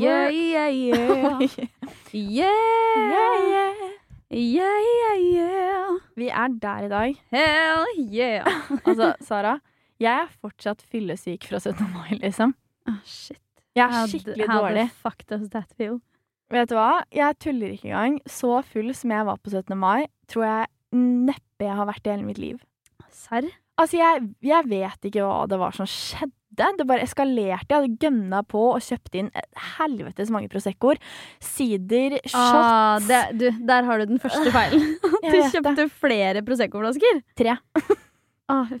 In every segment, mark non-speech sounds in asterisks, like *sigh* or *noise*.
*laughs* Yeah, yeah, yeah. Yeah, yeah, yeah, yeah. Vi er der i dag. Hell yeah. *laughs* Altså, Sara, jeg er fortsatt fyllesyk fra 17. mai, liksom. Oh, shit. Jeg er skikkelig how dårlig. the fuck does that feel? Vet du hva? Jeg tuller ikke engang. Så full som jeg var på 17. mai, tror jeg neppe jeg har vært i hele mitt liv. Serr? Altså, jeg, jeg vet ikke hva det var som skjedde. Det bare eskalerte. Jeg hadde gønna på og kjøpt inn helvetes mange Proseccoer. Sider, shots Ah, det, du, der har du den første feilen. *laughs* Du kjøpte kjøpte flere Prosecco-flasker. Tre. ah.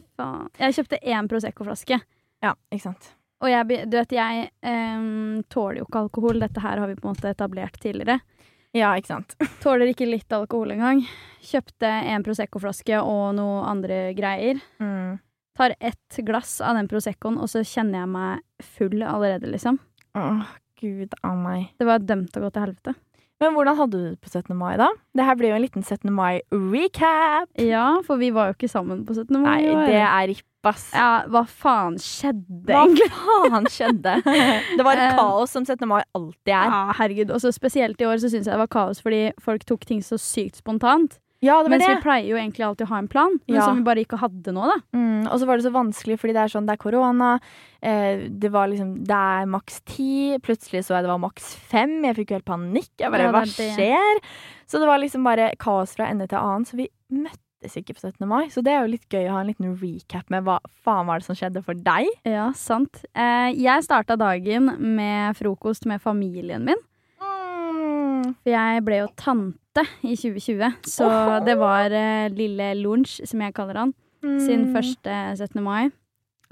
Jeg kjøpte én Prosecco-flaske. Ja, ikke sant. Og jeg, du vet, jeg um, tåler jo ikke alkohol. Dette her har vi på en måte etablert tidligere. Ja, ikke sant. *laughs* Tåler ikke litt alkohol engang. Kjøpte en Prosecco-flaske og noe andre greier. Mm. Tar ett glass av den Proseccoen, og så kjenner jeg meg full allerede, liksom. Åh, gud a meg. Det var dømt å gå til helvete. Men hvordan hadde du det på 17. mai, da? Det her blir jo en liten 17. mai-recap. Ja, for vi var jo ikke sammen på 17. mai. Nei, det er ripp, ass. Ja, hva faen skjedde, Hva faen skjedde? *laughs* Det var Eh, kaos som 17. mai alltid er. Ja, herregud. Og så spesielt i år så syns jeg det var kaos fordi folk tok ting så sykt spontant. Ja, det var Mens det. vi pleier jo egentlig alltid å ha en plan, men Ja. som vi bare ikke hadde nå, da. Mm, og så var det så vanskelig, fordi det er sånn, det er korona. Eh, det var liksom Det er maks ti. Plutselig så jeg det var maks fem. Jeg fikk jo helt panikk. Jeg bare Ja, Hva er det. skjer? Så det var liksom bare kaos fra ende til annen. Så vi møttes ikke på 17. mai. Så det er jo litt gøy å ha en liten recap med hva faen var det som skjedde for deg. Ja, sant. Eh, jeg starta dagen med frokost med familien min. Mm. For jeg ble jo tante i 2020, så oh. det var uh, lille lunsj, som jeg kaller han, sin Mm. første 17. mai.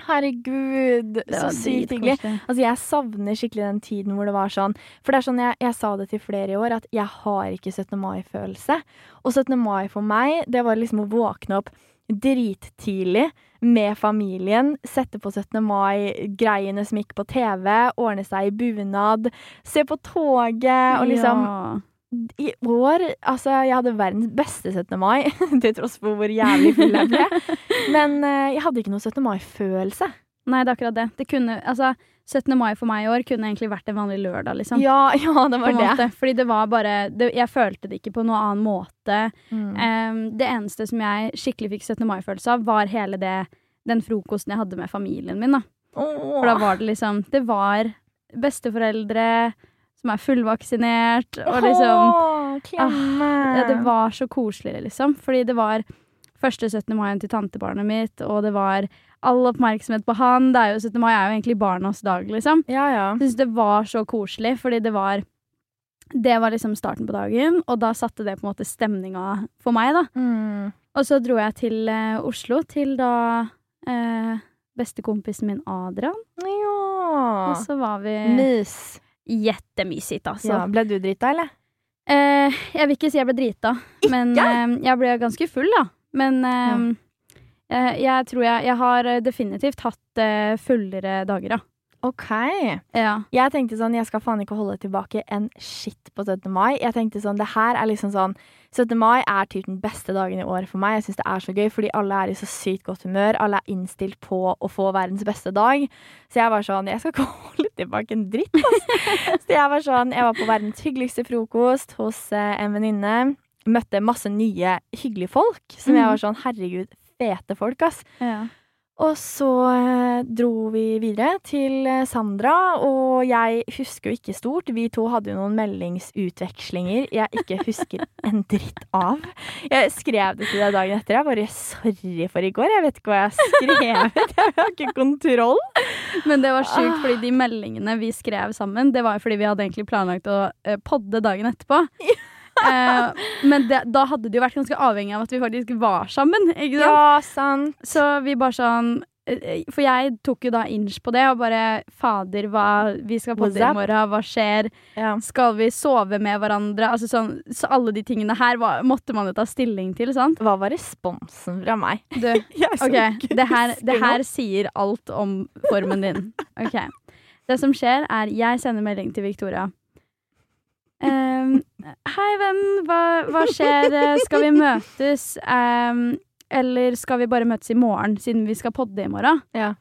Herregud, så sykt hyggelig. Altså, jeg savner skikkelig den tiden hvor det var sånn For det er sånn, jeg, jeg sa det til flere i år, at jeg har ikke 17. mai-følelse. Og 17. mai for meg, det var liksom å våkne opp drittidlig med familien, sette på 17. mai-greiene som gikk på TV, ordne seg i bunad, se på toget og liksom ja. I år Altså, jeg hadde verdens beste 17. mai, *laughs* til tross for hvor jævlig full jeg ble. *laughs* Men eh, jeg hadde ikke noe 17. mai-følelse. Nei, det er akkurat det. Det kunne, altså, 17. mai for meg i år kunne egentlig vært en vanlig lørdag, liksom. Ja, *laughs* ja, det var det. Fordi det var bare det, Jeg følte det ikke på noen annen måte. Mm. Um, det eneste som jeg skikkelig fikk 17. mai-følelse av, var hele det den frokosten jeg hadde med familien min. da. For da var det liksom Det var besteforeldre som er fullvaksinert, og liksom Åh, klemme. ja, Det var så koselig, liksom. Fordi det var første 17. mai til tantebarnet mitt, og det var all oppmerksomhet på han. Det er jo 17. mai er jo egentlig barnas dag, liksom. Ja, ja. Syns det var så koselig, fordi det var Det var liksom starten på dagen, og da satte det på en måte stemninga for meg, da. Mm. Og så dro jeg til eh, Oslo, til da eh, bestekompisen min Adrian. Ja. Og så var vi Mys. Jettemysigt, altså. Ja, ble du drita, eller? Eh, jeg vil ikke si jeg ble drita, men eh, jeg ble ganske full, da. Men eh, jeg, jeg tror jeg Jeg har eh, definitivt hatt uh, fullere dager, ja. OK. ja. Jeg tenkte sånn, jeg skal faen ikke holde tilbake en shit på 17. mai. Jeg tenkte sånn, det her er liksom sånn 17. mai er typ den beste dagen i året for meg. Jeg syns det er så gøy, fordi alle er i så sykt godt humør. Alle er innstilt på å få verdens beste dag. Så jeg var sånn, jeg skal ikke *laughs* holde tilbake en dritt, altså. Så jeg var sånn, jeg var på verdens hyggeligste frokost hos eh, en venninne. Møtte masse nye hyggelige folk, som jeg Mhm. var sånn, herregud, fete folk, ass. ja. Og så eh, dro vi videre til eh, Sandra, og jeg husker jo ikke stort. Vi to hadde jo noen meldingsutvekslinger jeg ikke husker en dritt av. Jeg skrev det til deg dagen etter. Jeg bare 'sorry for i går'. Jeg vet ikke hva jeg har skrevet. Jeg har ikke kontroll. Men det var sjukt, fordi de meldingene vi skrev sammen, det var jo fordi vi hadde egentlig planlagt å eh, podde dagen etterpå. Eh, men det, da hadde det jo vært ganske avhengig av at vi faktisk var sammen. Ikke sant? Ja, sant. Så vi bare sånn eh, For jeg tok jo da inch på det og bare Fader, hva Vi skal podde i morgen, hva skjer? Ja. Skal vi sove med hverandre? Altså sånn, så alle de tingene her var, måtte man jo ta stilling til, sant? Hva var responsen fra meg? Du, *laughs* OK, det her, det her sier alt om formen din. OK. Det som skjer, er jeg sender melding til Victoria. Hei, venn. Hva, hva skjer? Skal vi møtes? Ehm, eller skal vi bare møtes i morgen, siden vi skal podde i morgen? Ja.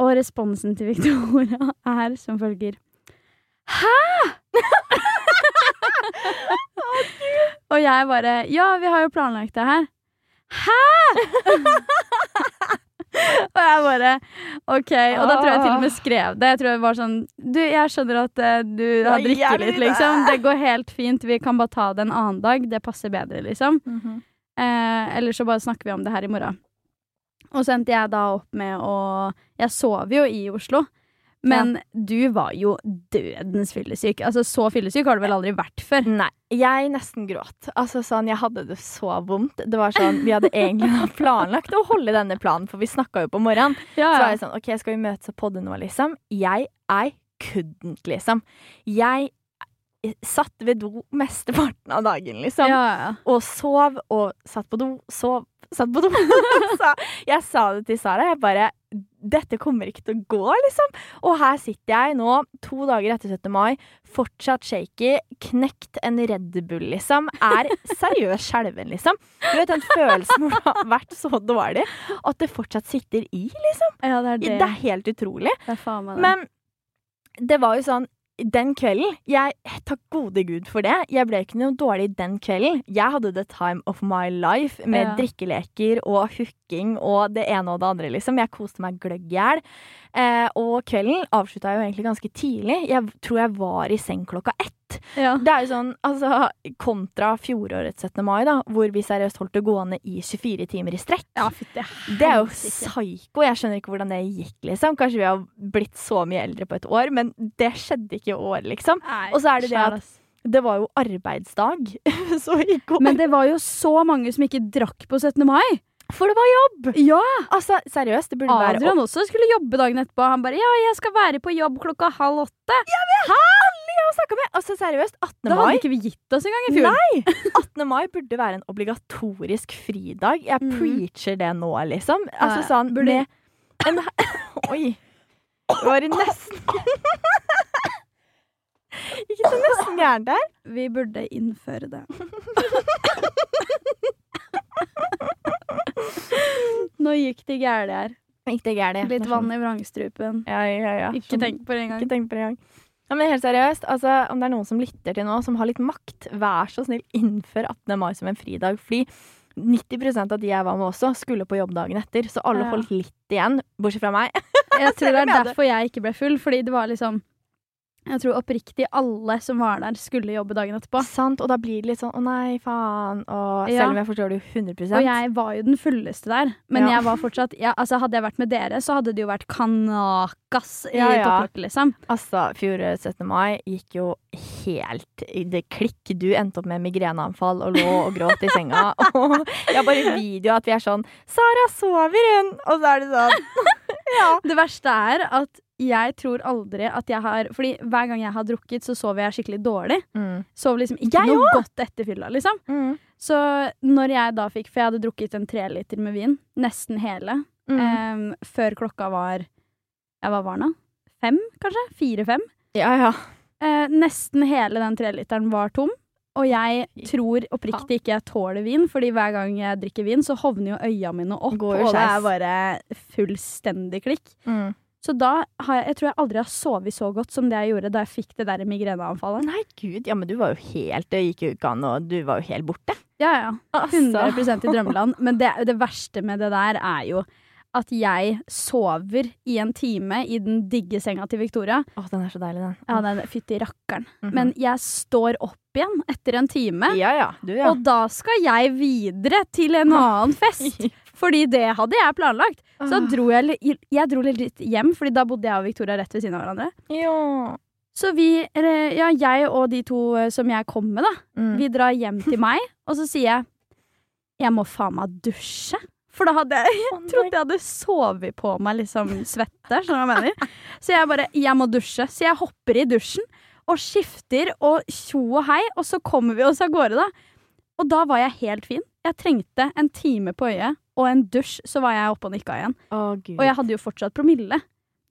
Og responsen til Victoria er som følger. Hæ?! Og jeg bare Ja, vi har jo planlagt det her. Hæ?! Og jeg bare OK. Og da tror jeg til og med skrev det. Jeg tror jeg var sånn Du, jeg skjønner at uh, du har drukket litt, liksom. Det går helt fint. Vi kan bare ta det en annen dag. Det passer bedre, liksom. Eh, eller så bare snakker vi om det her i morgen. Og så endte jeg da opp med å Jeg sover jo i Oslo. Men du var jo dødens fyllesyk. Altså, så fyllesyk har du vel aldri vært før? Nei, jeg nesten gråt. Altså sånn, Jeg hadde det så vondt. Det var sånn, Vi hadde egentlig *laughs* planlagt å holde denne planen, for vi snakka jo på morgenen. Ja, Så var jeg sånn, ok, skal vi møtes og podde nå, liksom? Jeg I couldn't, liksom. Jeg satt ved do mesteparten av dagen, liksom. ja, ja. Og sov og satt på do, sov, satt på do. *laughs* Så jeg sa det til Sara. Jeg bare Dette kommer ikke til å gå, liksom. Og her sitter jeg nå, to dager etter 17. mai, fortsatt shaky, knekt en Red Bull, liksom. Er seriøst skjelven, liksom. Du vet den følelsen hvor det har vært så dårlig, at det fortsatt sitter i, liksom. ja, det er det. Det er helt utrolig. Det er faen meg det. Men det var jo sånn den kvelden jeg, Takk gode gud for det. Jeg ble ikke noe dårlig den kvelden. Jeg hadde the time of my life med Ja. drikkeleker og hooking og det ene og det andre, liksom. Jeg koste meg gløgg i hjel. Eh, og kvelden avslutta jo egentlig ganske tidlig. Jeg tror jeg var i seng klokka ett. ja. Det er jo sånn, altså kontra fjorårets 17. mai, da, hvor vi seriøst holdt det gående i 24 timer i strekk. ja, fytti Det er jo psyko. Jeg skjønner ikke hvordan det gikk, liksom. Kanskje vi har blitt så mye eldre på et år, men det skjedde ikke i år, liksom. Nei, Og så er det det at- Det var jo arbeidsdag, *laughs* så i går Men det var jo så mange som ikke drakk på 17. mai. For det var jobb! Ja! Altså, seriøst, det burde være Adrian også skulle jobbe dagen etterpå. Han bare 'ja, jeg skal være på jobb klokka halv åtte'. Alle jeg har med! Altså, seriøst, 18. Da hadde ikke vi gitt oss engang i fjor. Nei! 18. mai burde være en obligatorisk fridag. Jeg mm. preacher det nå, liksom. Altså Ja, sånn burde- med en *laughs* Oi. Det var nesten *laughs* Ikke så nesten gærent der. Vi burde innføre det. *laughs* Nå gikk det gærent her. Gikk det gærent? Litt vann i vrangstrupen. Ja, ja, ja. Ikke tenk på det engang. Ikke tenk på det engang. Ja, men helt seriøst, altså, om det er noen som lytter til nå, som har litt makt, vær så snill, innfør 18. mai som en fridag. Fordi 90% av de jeg var med også, skulle på jobb dagen etter. Så alle Ja. holdt litt igjen, bortsett fra meg. Jeg *laughs* tror det er derfor jeg ikke ble full, fordi det var liksom Jeg tror oppriktig alle som var der, skulle jobbe dagen etterpå. Sant, Og da blir det litt sånn å nei, faen. Og Ja. selv om jeg forstår det jo 100 Og jeg var jo den fulleste der, men Ja. jeg var fortsatt ja, altså Hadde jeg vært med dere, så hadde det jo vært kanakas i Ja, topplokket, liksom. Altså, fjorårets 17. mai gikk jo helt i det klikk. Du endte opp med migreneanfall og lå og gråt i senga. *laughs* Og jeg har bare video at vi er sånn Sara, sover hun? Og så er det sånn Ja. *laughs* Det verste er at jeg tror aldri at jeg har Fordi hver gang jeg har drukket, så sover jeg skikkelig dårlig. Mm. Sov liksom ikke Jeg noe godt etter fylla, liksom. Mm. Så når jeg da fikk For jeg hadde drukket en treliter med vin, nesten hele, Mm. em, før klokka var hva var da? Fem, kanskje? Fire-fem? ja, ja. Eh, nesten hele den treliteren var tom. Og jeg tror oppriktig ikke jeg tåler vin, fordi hver gang jeg drikker vin, så hovner jo øya mine opp, og det er bare fullstendig klikk. Mm. Så da har jeg, jeg tror jeg aldri har sovet så godt som det jeg gjorde da jeg fikk det der migreneanfallet. Nei, gud. Ja, men du var jo helt Det gikk jo ikke an, og du var jo helt borte. Ja, ja. Altså. 100% i drømmeland. Men det, det verste med det der er jo at jeg sover i en time i den digge senga til Victoria. Åh, den er så deilig, den. Ja, den fytti rakkeren. Mhm. Men jeg står opp igjen etter en time. ja, ja. Du, ja. Og da skal jeg videre til en annen fest. *laughs* Fordi det hadde jeg planlagt. Så dro jeg, jeg dro litt hjem, Fordi da bodde jeg og Victoria rett ved siden av hverandre. Ja. Så vi, ja, jeg og de to eh, som jeg kom med, da, Mm. vi drar hjem til meg, og så sier jeg jeg må faen meg dusje. For da hadde jeg jeg trodde jeg hadde sovet på meg liksom svette. Skjønner du hva jeg mener? Så jeg bare jeg må dusje. Så jeg hopper i dusjen og skifter og tjo og hei, og så kommer vi oss av gårde, da. Og da var jeg helt fin. Jeg trengte en time på øyet og en dusj, så var jeg oppe og nikka igjen. Å, gud. Og jeg hadde jo fortsatt promille.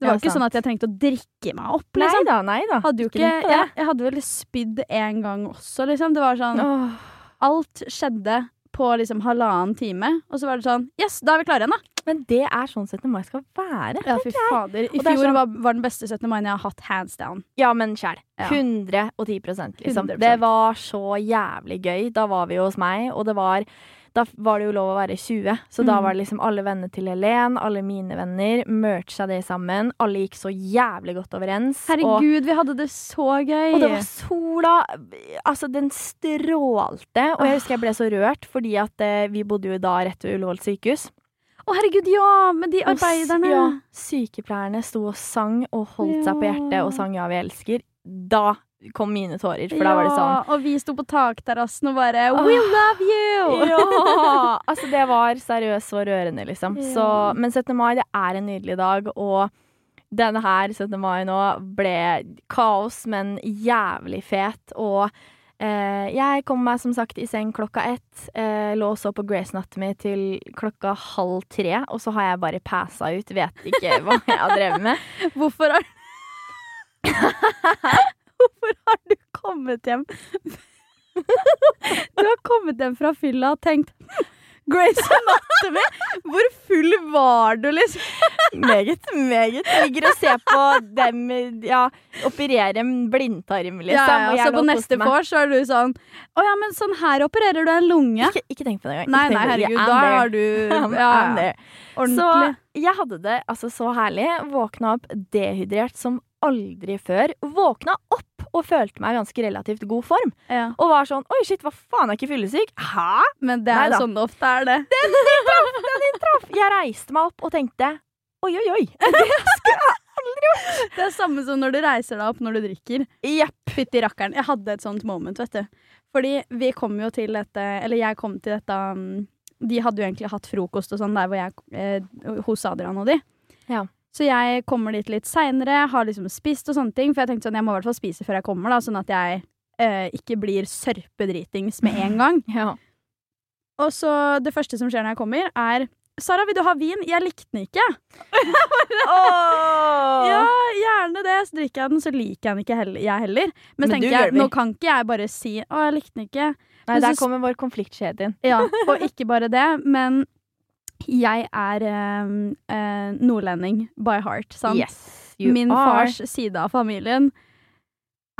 Det var Ja, ikke sant. sånn at jeg trengte å drikke meg opp, Nei liksom. da, nei da. Hadde Ikke jeg, jeg hadde vel spydd en gang også, liksom. Det var sånn Åh. Alt skjedde på liksom halvannen time, og så var det sånn Yes, da er vi klare igjen, da. Men det er sånn 17. mai skal være. Ja, fy fader. I fjor sånn- var, var den beste 17. mai jeg har hatt hands down. Ja, men sjæl. Ja. 110 liksom. 100%. Det var så jævlig gøy. Da var vi hos meg, og det var da var det jo lov å være 20, så da Mm. var det liksom alle vennene til Helen, alle mine venner, mercha det sammen. Alle gikk så jævlig godt overens. Og, Herregud, vi hadde det så gøy. og det var sola Altså, den strålte. Og jeg husker jeg ble så rørt, fordi at eh, vi bodde jo da rett ved Ullevål sykehus. Å, herregud, ja! Med de arbeiderne. Ja, sykepleierne sto og sang og holdt seg på hjertet og sang Ja, vi elsker. Da kom mine tårer, for da var det sånn og vi sto på takterrassen og bare We We love you! Ja! Altså, det var seriøst så rørende, liksom. Ja. Så, men 17. mai, det er en nydelig dag, og denne her 17. mai nå ble kaos, men jævlig fet. Og eh, jeg kom meg som sagt i seng klokka ett. Eh, lå så på Grace Anatomy til klokka halv tre, og så har jeg bare passa ut. Vet ikke hva jeg har drevet med. *laughs* Hvorfor har *laughs* Hvorfor har du kommet hjem Du har kommet hjem fra fylla og tenkt Grace Anatomy? Hvor full var du, liksom? Meget, meget. Ligger og ser på dem ja, operere en blindtarm, liksom. ja, ja, og så på neste vors så er du sånn Å ja, men sånn her opererer du en lunge. Ikke, ikke tenk på det engang. Nei, nei, herregud, da har du *laughs* ja, ja, ordentlig. Så jeg hadde det altså så herlig. Våkna opp dehydrert som aldri før. Våkna opp og følte meg i ganske relativt god form. Ja. Og var sånn Oi, shit, hva faen, jeg er ikke fyllesyk? Hæ? Men det er jo sånn det ofte er, det. Den traff! Den traff! Jeg reiste meg opp og tenkte oi, oi, oi. Det er samme som når du reiser deg opp når du drikker. Jepp. Fytti rakkeren. Jeg hadde et sånt moment, vet du. Fordi vi kom jo til dette Eller jeg kom til dette um, De hadde jo egentlig hatt frokost og sånn der hvor jeg eh, hos Adrian og de. Ja. Så jeg kommer dit litt seinere, har liksom spist og sånne ting. For jeg tenkte sånn, jeg må i hvert fall spise før jeg kommer, da, sånn at jeg eh, ikke blir sørpedritings med en gang. *laughs* Ja. Og så det første som skjer når jeg kommer, er Sara, vil du ha vin? Jeg likte den ikke. *laughs* Ja, gjerne det. Så drikker jeg den, så liker jeg den ikke heller, jeg heller. Men, Men tenker jeg, nå kan ikke jeg bare si 'å, jeg likte den ikke'. Nei, Men der så- kommer vår konfliktkjede inn. Ja, *laughs* og ikke bare det, men jeg er eh, eh, nordlending by heart, sant? Yes, Min are. fars side av familien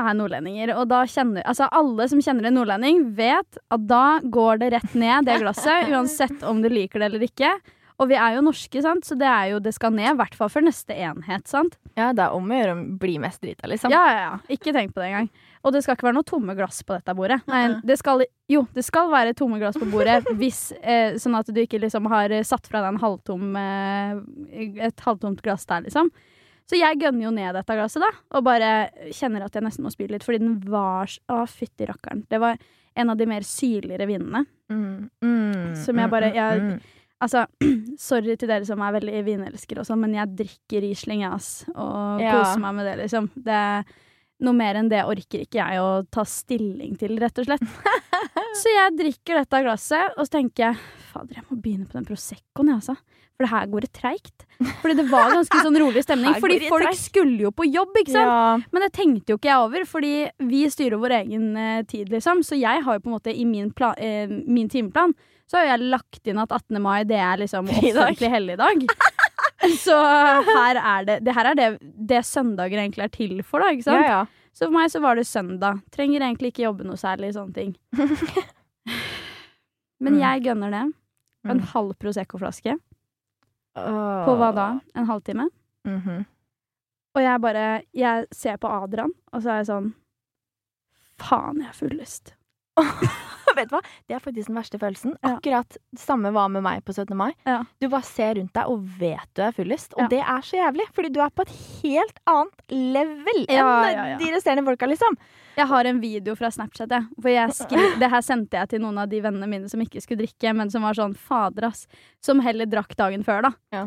er nordlendinger, og da kjenner Altså, alle som kjenner en nordlending, vet at da går det rett ned, det glasset, uansett om du liker det eller ikke. Og vi er jo norske, sant, så det er jo Det skal ned, i hvert fall for neste enhet, sant. Ja, det er om å gjøre å bli mest drita, liksom. Ja, ja, ja. Ikke tenk på det engang. Og det skal ikke være noe tomme glass på dette bordet. Nei, det skal, jo, det skal være tomme glass på bordet, *laughs* hvis, eh, sånn at du ikke liksom har eh, satt fra deg halvtom, eh, et halvtomt glass der, liksom. Så jeg gønner jo ned dette glasset, da, og bare kjenner at jeg nesten må spy litt, fordi den var Å, fytti rakkeren. Det var en av de mer syrligere vinene. Mm, mm, Som jeg bare- mm, jeg- mm. Altså, *clears throat* sorry til dere som er veldig vinelskere og sånn, men jeg drikker Riesling, ass. Og Ja. koser meg med det, liksom. Det, noe mer enn det orker ikke jeg å ta stilling til, rett og slett. *laughs* Så jeg drikker dette glasset, og så tenker jeg fader, jeg må begynne på den Proseccoen, jeg, altså. For det her går det treigt. Fordi det var ganske sånn rolig stemning. *laughs* Fordi folk treigt. skulle jo på jobb, ikke sant? Ja. Men det tenkte jo ikke jeg over, fordi vi styrer vår egen eh, tid, liksom. Så jeg har jo på en måte i min, eh, min timeplan så har jeg lagt inn at 18. mai det er liksom offentlig helligdag. *laughs* så her er det Det her er det, det søndager egentlig er til for, da. ikke sant? ja, ja. Så for meg så var det søndag. Trenger egentlig ikke jobbe noe særlig, sånne ting. *laughs* Men Mm. jeg gønner det. En Mm. halv Prosecco-flaske. På hva da? En halvtime? Mhm. Og jeg bare Jeg ser på Adrian, og så er jeg sånn Faen, jeg har full lyst. *laughs* Vet du hva? Det er faktisk den verste følelsen. Ja. Akkurat det samme var med meg på 17. mai. Ja. Du bare ser rundt deg og vet du er fullest. Og Ja. det er så jævlig, fordi du er på et helt annet level Ja, enn de resterende folka, liksom. Jeg har en video fra Snapchat. Jeg, For jeg skri *laughs* det her sendte jeg til noen av de vennene mine som ikke skulle drikke, men som var sånn fader, ass. Som heller drakk dagen før, da. Ja.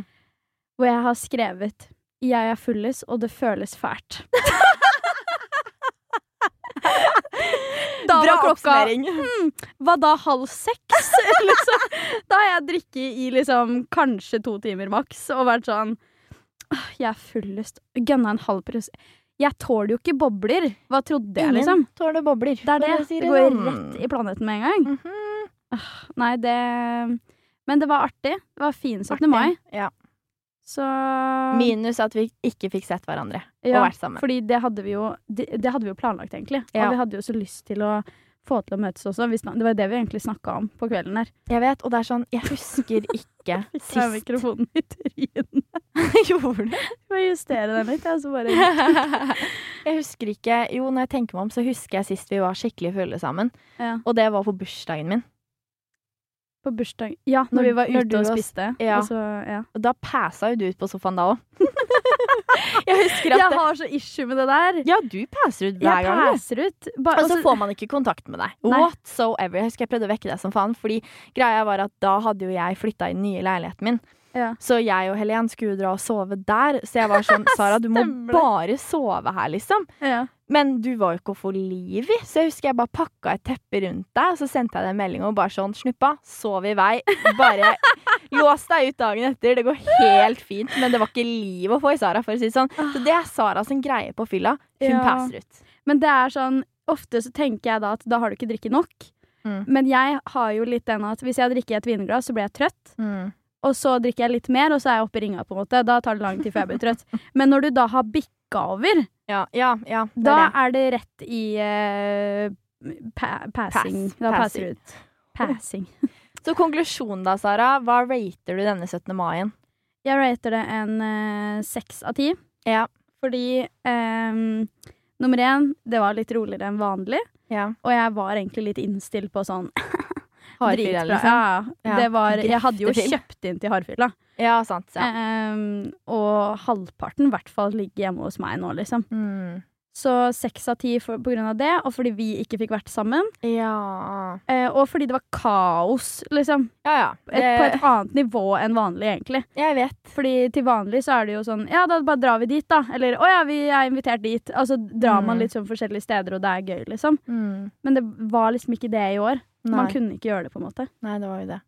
Hvor jeg har skrevet 'Jeg er fullis, og det føles fælt'. *laughs* da Bra var klokka oppsummering. *laughs* Hva da, halv seks? liksom. Da har jeg drikket i liksom kanskje to timer maks og vært sånn Jeg er fullest. Gønna en halv pros... Jeg tåler jo ikke bobler. Hva trodde jeg, liksom? Ingen tåler bobler. Det er det. si Det går sånn. rett i planeten med en gang. Mhm. Nei, det Men det var artig. Det var fin 17. Artig. mai. Ja. Så Minus at vi ikke fikk sett hverandre ja, og vært sammen. Fordi det hadde vi jo Det, det hadde vi jo planlagt, egentlig. Ja. Og vi hadde jo så lyst til å få til å møtes også. Det var det vi egentlig snakka om på kvelden her. Jeg vet, og det er sånn Jeg husker *laughs* ikke sist Jeg mikrofonen i trynet. *laughs* Gjorde du? Må justere den litt, jeg, så bare *laughs* Jeg husker ikke Jo, når jeg tenker meg om, så husker jeg sist vi var skikkelig fulle sammen. ja. Og det var på bursdagen min. På bursdag Ja, når, Når- vi var ute og spiste. Ja. Og så, ja. Da passa jo du ut på sofaen da òg. *laughs* jeg husker at Jeg har så issue med det der. Ja, du passer ut hver gang. ut. Bare, Og så får man ikke kontakt med deg. Nei. Whatsoever. Jeg husker jeg prøvde å vekke deg som faen. Fordi greia var at da hadde jo jeg flytta inn nye leiligheten min. ja. Så jeg og Helen skulle dra og sove der. Så jeg var sånn *laughs* Sara, du må bare sove her, liksom. Ja. Men du var jo ikke å få liv i, så jeg husker jeg bare pakka et teppe rundt deg, og så sendte jeg deg en melding og bare sånn Snuppa, sov i vei. Bare *laughs* lås deg ut dagen etter. Det går helt fint. Men det var ikke liv å få i Sara, for å si det sånn. Så det er Sara sin greie på fylla. Hun Ja. passer ut. Men det er sånn Ofte så tenker jeg da at da har du ikke drikket nok. Mm. Men jeg har jo litt den at hvis jeg drikker et vinglass, så blir jeg trøtt. Og så drikker jeg litt mer, og så er jeg oppe i ringa, på en måte. Da tar det lang tid før jeg blir trøtt. Men når du da har bikka over, Ja, ja, ja. Det da er det. er det rett i uh, pa passing. Pass. Da passer det ut. Passing. Så konklusjonen da, Sara. Hva rater du denne 17. mai-en? Jeg rater det en seks uh, av ti. Ja. Fordi um, nummer én, det var litt roligere enn vanlig. ja. Og jeg var egentlig litt innstilt på sånn *laughs* Hardfylla, liksom. Ja, Ja. Det var, jeg hadde jo kjøpt inn til hardfylla. Ja, sant. Ja. Um, og halvparten i hvert fall ligger hjemme hos meg nå, liksom. Mm. Så seks av ti på grunn av det, og fordi vi ikke fikk vært sammen. ja. eh, og fordi det var kaos, liksom. Ja, ja. Et, på et annet nivå enn vanlig, egentlig. jeg vet. Fordi til vanlig så er det jo sånn Ja, da bare drar vi dit, da. Eller å ja, vi er invitert dit. Altså drar man Mm. litt sånn forskjellige steder, og det er gøy, liksom. Mm. Men det var liksom ikke det i år. Man kunne ikke gjøre det, på en måte. Nei, det var jo det.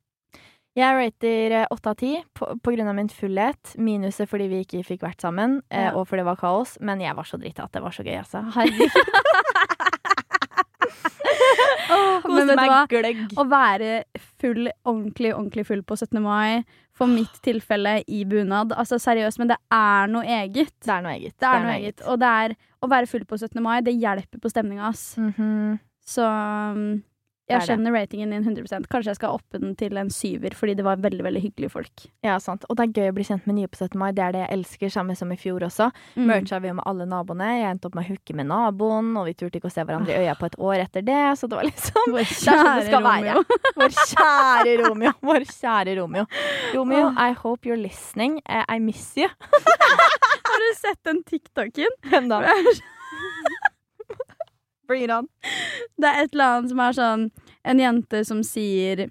Jeg rater eh, åtte av ti av min fullhet. Minuset fordi vi ikke fikk vært sammen, eh, Ja. og fordi det var kaos. Men jeg var så drita at det var så gøy, altså. Herregud. *laughs* men meg gløgg. Å være full, ordentlig, ordentlig full på 17. mai, for mitt tilfelle i bunad. Altså seriøst, men det er noe eget. Det er noe eget. Det er noe eget. Og det er å være full på 17. mai, det hjelper på stemninga, ass. Mhm. Så um, Det jeg er skjønner ratingen din 100 Kanskje jeg skal oppe den til en syver, fordi det var veldig veldig hyggelige folk. Ja, sant. Og det er gøy å bli kjent med nye på 17. mai. Det er det jeg elsker, samme som i fjor også. Mm. Mercha vi jo med alle naboene. Jeg endte opp med å hooke med naboen, og vi turte ikke å se hverandre i øya på et år etter det, så det var liksom Vår *laughs* Det sånn kjære. Romeo. *laughs* Vår kjære Romeo. Vår kjære Romeo. Romeo, I hope you're listening. Eh, I miss you. *laughs* Har du sett den TikToken? Hvem da? Bring it on. Det er et eller annet som er sånn En jente som sier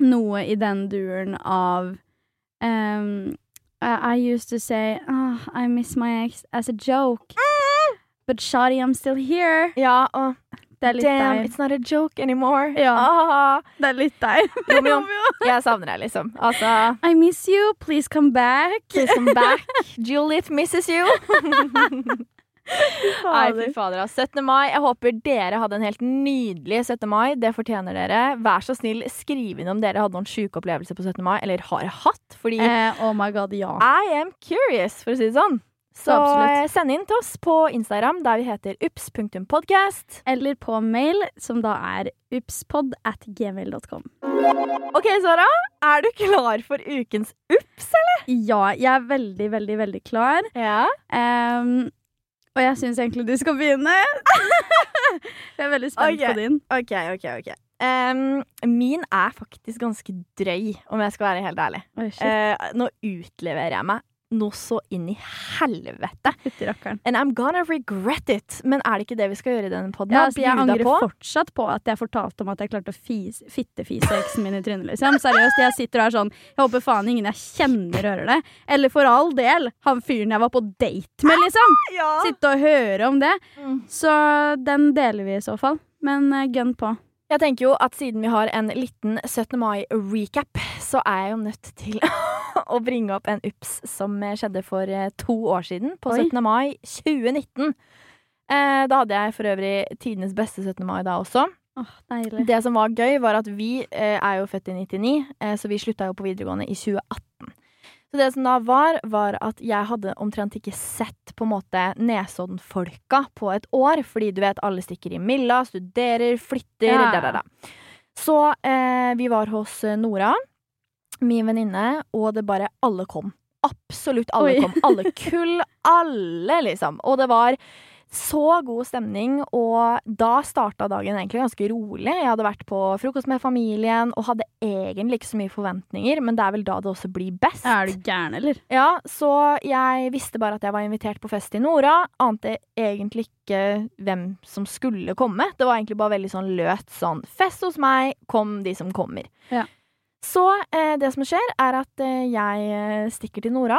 noe i den duren av um, I, used to say oh, I miss my ex as a joke. But shoddy, I'm still here. Ja, og damn, deg. it's not a joke anymore. Ja. Ah, Det er litt deg. Romeo, jeg savner deg, liksom. Altså, I miss you. Please come back. please come back. Juliet misses you. *laughs* Nei, fy fader. 17. mai. Jeg håper dere hadde en helt nydelig 17. mai. Det fortjener dere. Vær så snill, skriv inn om dere hadde noen sjuke opplevelser på 17. mai, eller har hatt. Fordi Eh, oh my god, ja. I am curious, for å si det sånn. Så Absolutt. eh, send inn til oss på Instagram, der vi heter ups.podcast. Eller på mail, som da er upspod at gmail.com. OK, Sara. Er du klar for ukens ups? eller? Ja, jeg er veldig, veldig, veldig klar. Ja. Ehm, og jeg syns egentlig du skal begynne. *laughs* jeg er veldig spent okay. på din. OK, OK, OK. Um, min er faktisk ganske drøy, om jeg skal være helt ærlig. Oh. Eh, nå utleverer jeg meg noe så inn i helvete. *laughs* And I'm gonna regret it. Men er det ikke det vi skal gjøre i denne poden? Ja, altså, jeg angrer på? fortsatt på at jeg fortalte om at jeg klarte å fis, fittefise eksen min i trynet. Liksom. Seriøst, jeg sitter her sånn Jeg håper faen ingen jeg kjenner hører det. Eller for all del, han fyren jeg var på date med, liksom. *laughs* Ja. Sitte og høre om det. Mm. Så den deler vi i så fall. Men uh, gunn på. Jeg tenker jo at siden vi har en liten 17. mai-recap, så er jeg jo nødt til *laughs* å bringe opp en ups som skjedde for eh, to år siden, på Oi. 17. mai 2019. Eh, da hadde jeg for øvrig tidenes beste 17. mai da også. Deilig. Det som var gøy, var at vi eh, er jo født i 99, eh, så vi slutta jo på videregående i 2018. Så det som da var, var at jeg hadde omtrent ikke sett på en måte Nesodden-folka på et år, fordi du vet, alle stikker i Milla, studerer, flytter, Ja. da, da, da. Så eh, vi var hos eh, Nora, min venninne, og det bare Alle kom. Absolutt alle Oi. kom. Alle *laughs* kull, alle, liksom. Og det var så god stemning, og da starta dagen egentlig ganske rolig. Jeg hadde vært på frokost med familien og hadde egentlig ikke så mye forventninger, men det er vel da det også blir best. Er du gæren, eller? Ja, så jeg visste bare at jeg var invitert på fest i Nora. Ante egentlig ikke hvem som skulle komme. Det var egentlig bare veldig sånn løt sånn Fest hos meg, kom de som kommer. Ja. Så eh, det som skjer, er at eh, jeg eh, stikker til Nora.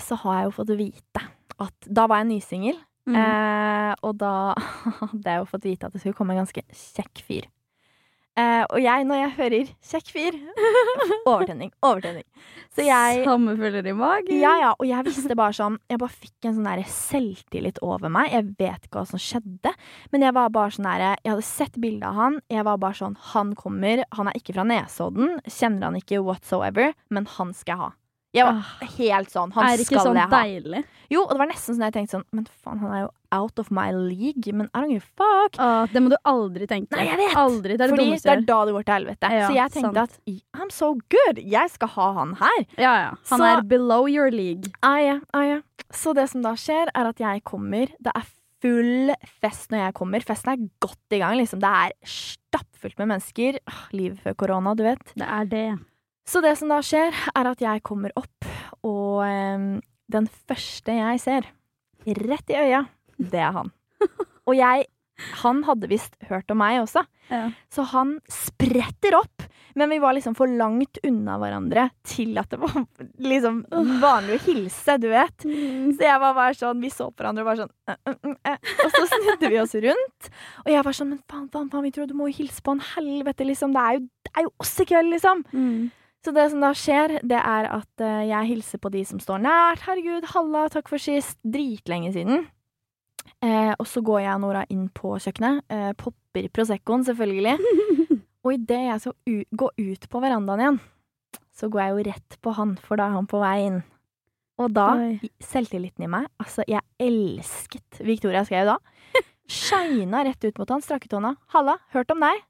Så har jeg jo fått vite at Da var jeg nysingel. Mm. Eh, og da *laughs* hadde jeg jo fått vite at det skulle komme en ganske kjekk fyr. Eh, og jeg, når jeg hører 'kjekk fyr' *laughs* Overtenning. Overtenning. Så jeg Sommerfugler i magen. ja, ja, og jeg visste bare sånn Jeg bare fikk en sånn der selvtillit over meg. Jeg vet ikke hva som skjedde, men jeg var bare sånn der Jeg hadde sett bilde av han. Jeg var bare sånn Han kommer. Han er ikke fra Nesodden. Kjenner han ikke whatsoever, men han skal jeg ha. Jeg var helt sånn. Han Ah. er det ikke sånn deilig? Jo, og det var nesten sånn jeg tenkte sånn Men faen, han er jo out of my league. Men I don't give a fuck. Åh, det må du aldri tenke. Nei, jeg vet. Aldri. Det er Fordi det, det er da det går til helvete. Ja, så jeg tenkte sant. at I'm so good. Jeg skal ha han her. Ja, ja. Han Så- er below your league. Ah, ja, ah, ja. Så det som da skjer, er at jeg kommer. Det er full fest når jeg kommer. Festen er godt i gang. Liksom. Det er stappfullt med mennesker. Ah, Livet før korona, du vet. Det er det. Så det som da skjer, er at jeg kommer opp, og em, den første jeg ser, rett i øya, det er han. *laughs* Og jeg Han hadde visst hørt om meg også, Ja. så han spretter opp. Men vi var liksom for langt unna hverandre til at det var *laughs* liksom vanlig å hilse, du vet. Så jeg var bare sånn, vi så på hverandre og var sånn. Og så snudde vi oss rundt. Og jeg var sånn, men faen, faen, faen, vi tror du må jo hilse på han helvete, liksom. Det er jo, det er jo oss i kveld, liksom. Mm. Så det som da skjer, det er at eh, jeg hilser på de som står nært. Herregud, halla, takk for sist. Dritlenge siden. Eh, og så går jeg og Nora inn på kjøkkenet. Eh, popper Proseccoen, selvfølgelig. *laughs* og idet jeg så gå går ut på verandaen igjen, så går jeg jo rett på han, for da er han på vei inn. Og da, Oi. selvtilliten i meg Altså, jeg elsket Victoria, skrev jeg da. *laughs* Shina rett ut mot han, strakk ut hånda. Halla, hørt om deg?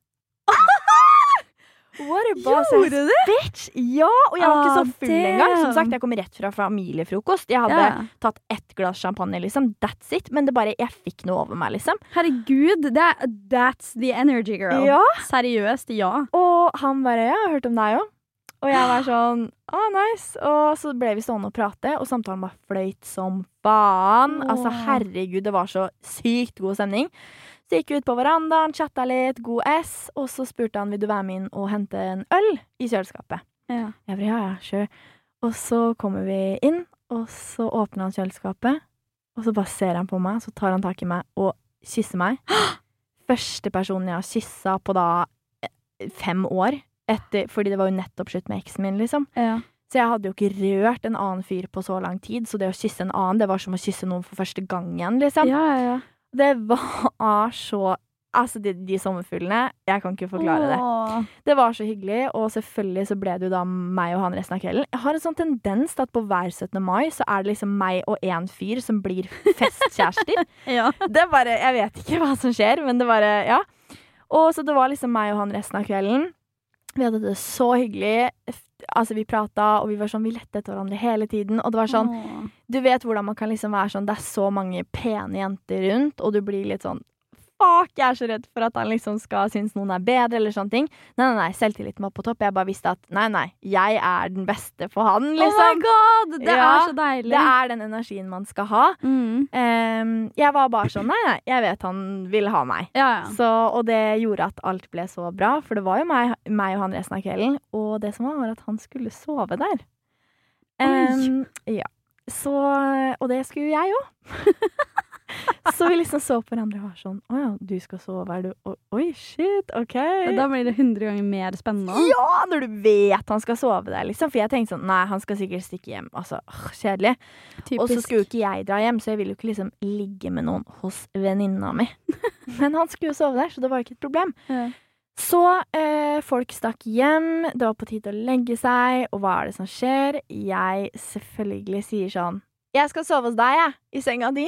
What a boss ass Gjorde du? bitch! Ja, og jeg var ikke så full full engang. Som sagt, jeg kom rett fra familiefrokost. Jeg hadde yeah. tatt ett glass champagne, liksom. That's it. Men det bare, jeg fikk noe over meg, liksom. Herregud, det er, that's the energy girl. Ja. Seriøst, ja. Og han bare 'ja, jeg har hørt om deg òg'. Og jeg var *gasps* sånn 'å, nice'. Og så ble vi stående og prate, og samtalen bare fløyt som faen. Altså, herregud, det var så sykt god stemning. Så gikk vi ut på verandaen, chatta litt, god S, og så spurte han 'vil du være med inn og hente en øl i kjøleskapet'. ja. Jeg bare, ja, ja, sure. Og så kommer vi inn, og så åpner han kjøleskapet, og så bare ser han på meg, så tar han tak i meg og kysser meg. *gasps* Første personen jeg har kyssa på da eh, fem år, etter, fordi det var jo nettopp slutt med eksen min, liksom. ja. Så jeg hadde jo ikke rørt en annen fyr på så lang tid, så det å kysse en annen, det var som å kysse noen for første gang igjen, liksom. Ja, ja, ja. Det var *laughs* så Altså, de, de sommerfuglene, jeg kan ikke forklare det. Åh. Det var så hyggelig, og selvfølgelig så ble det jo da meg og han resten av kvelden. Jeg har en sånn tendens til at på hver 17. mai så er det liksom meg og én fyr som blir *laughs* festkjærester. Ja. det bare Jeg vet ikke hva som skjer, men det bare Ja. Og så det var liksom meg og han resten av kvelden. Vi hadde det så hyggelig. Altså, vi prata, og vi var sånn Vi lette etter hverandre hele tiden. Og det var sånn Åh. Du vet hvordan man kan liksom være sånn Det er så mange pene jenter rundt, og du blir litt sånn Fuck, jeg er så redd for at han liksom skal synes noen er bedre, eller sånne ting. Nei, nei, nei, selvtilliten var på topp. Jeg bare visste at nei, nei, jeg er den beste for han, Oh my liksom. god! Det Ja, er så deilig. det er den energien man skal ha. mm. Um, jeg var bare sånn Nei, nei, jeg vet han vil ha meg. Ja, ja. Så, og det gjorde at alt ble så bra, for det var jo meg, meg og han resten av kvelden. Og det som var, var at han skulle sove der. Oi. ja. Så, og det skulle jo jeg òg. *laughs* *laughs* så vi liksom så på hverandre og var sånn Å ja, du skal sove, er du Oi, shit, OK. Da blir det hundre ganger mer spennende. Ja, når du vet han skal sove der, liksom. For jeg tenkte sånn Nei, han skal sikkert stikke hjem. Altså, åh, kjedelig. Og så skulle jo ikke jeg dra hjem, så jeg ville jo ikke liksom ligge med noen hos venninna mi. *laughs* Men han skulle jo sove der, så det var jo ikke et problem. Ja. Så eh, folk stakk hjem, det var på tide å legge seg, og hva er det som skjer? Jeg selvfølgelig sier sånn Jeg skal sove hos deg, jeg, i senga di.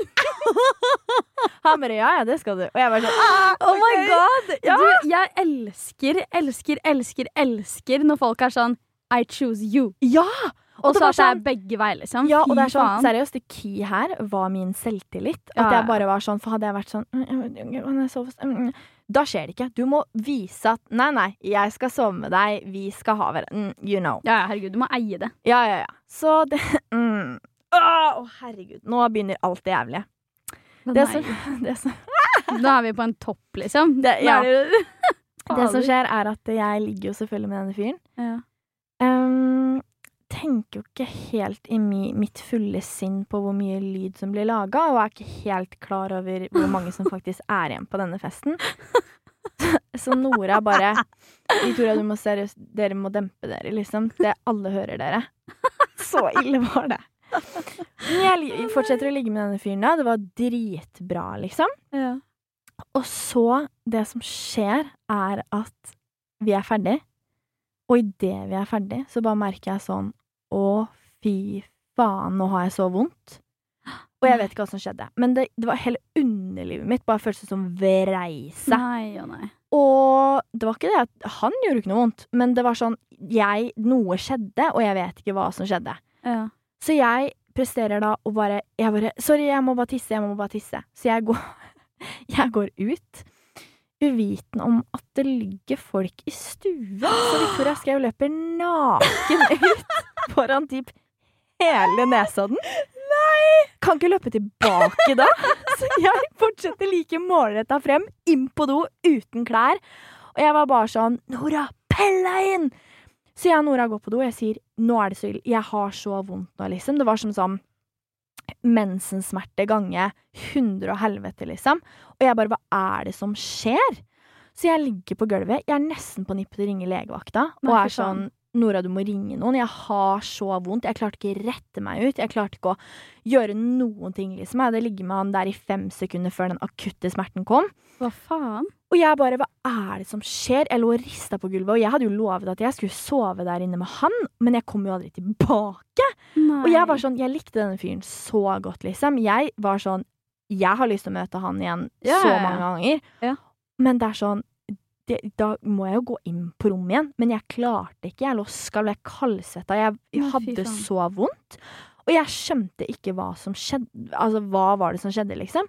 *laughs* Han bare ja, ja, det skal du. Og jeg bare sånn ah, *laughs* Oh my god! Ja. Du, jeg elsker, elsker, elsker, elsker når folk er sånn I choose you. Ja! Og så var at det er sånn- begge veier, liksom. Ja, og det er sånn, seriøst, det key her var min selvtillit. At jeg bare var sånn, for hadde jeg vært sånn Da skjer det ikke. Du må vise at nei, nei, jeg skal sove med deg, vi skal ha hverandre. Mm, you know. Ja, ja, herregud, du må eie det. Ja, ja, ja. Så det *laughs* mm. Å, herregud. Nå begynner alt det jævlige. Det som, *laughs* det, som, Nå er vi på en topp, liksom. *laughs* Det- ja. det som skjer, er at jeg ligger jo selvfølgelig med denne fyren. Ja. Um, tenker jo ikke helt i mi, mitt fulle sinn på hvor mye lyd som blir laga, og er ikke helt klar over hvor mange som *laughs* faktisk er igjen på denne festen. Så Nora bare Victoria, du må seriøst Dere må dempe dere, liksom. Det alle hører dere. Så ille var det. Men jeg fortsetter å ligge med denne fyren da. Det var dritbra, liksom. Ja. Og så, det som skjer, er at vi er ferdig. Og idet vi er ferdig, så bare merker jeg sånn Å, fy faen, nå har jeg så vondt. Og jeg vet ikke hva som skjedde. Men det, det var hele underlivet mitt bare føltes som vrei seg. Og. Og det var ikke det at han gjorde ikke noe vondt, men det var sånn jeg, Noe skjedde, og jeg vet ikke hva som skjedde. Ja. Så jeg presterer da å bare Jeg bare Sorry, jeg må bare tisse, jeg må bare tisse. Så jeg går, *laughs* jeg går ut, uviten om at det ligger folk i stuen. Så Victoria Skau løper naken ut foran typ hele Nesodden. Nei! Kan ikke løpe tilbake da. Så jeg fortsetter like målretta frem, inn på do, uten klær. Og jeg var bare sånn Nora, pell deg inn! Så jeg og Nora går på do, og jeg sier nå er det så ille. Jeg har så vondt nå, liksom. Det var som sånn mensensmerte gange hundre og helvete, liksom. Og jeg bare hva er det som skjer? Så jeg ligger på gulvet, jeg er nesten på nippet til å ringe legevakta, og er sånn Nora, du må ringe noen. Jeg har så vondt. Jeg klarte ikke å rette meg ut. Jeg klarte ikke å gjøre noen ting, liksom. Jeg hadde ligget med han der i fem sekunder før den akutte smerten kom. Hva faen? Og jeg bare, hva er det som skjer? Jeg lå og rista på gulvet, og jeg hadde jo lovet at jeg skulle sove der inne med han, men jeg kom jo aldri tilbake. Nei. Og jeg var sånn, jeg likte denne fyren så godt, liksom. Jeg var sånn, jeg har lyst til å møte han igjen Ja, så mange ganger. Ja. Men det er sånn, det, da må jeg jo gå inn på rommet igjen. Men jeg klarte ikke. Jeg lå skalv, jeg kaldsvetta. Jeg, jeg hadde så vondt. Og jeg skjønte ikke hva som skjedde. Altså, hva var det som skjedde, liksom?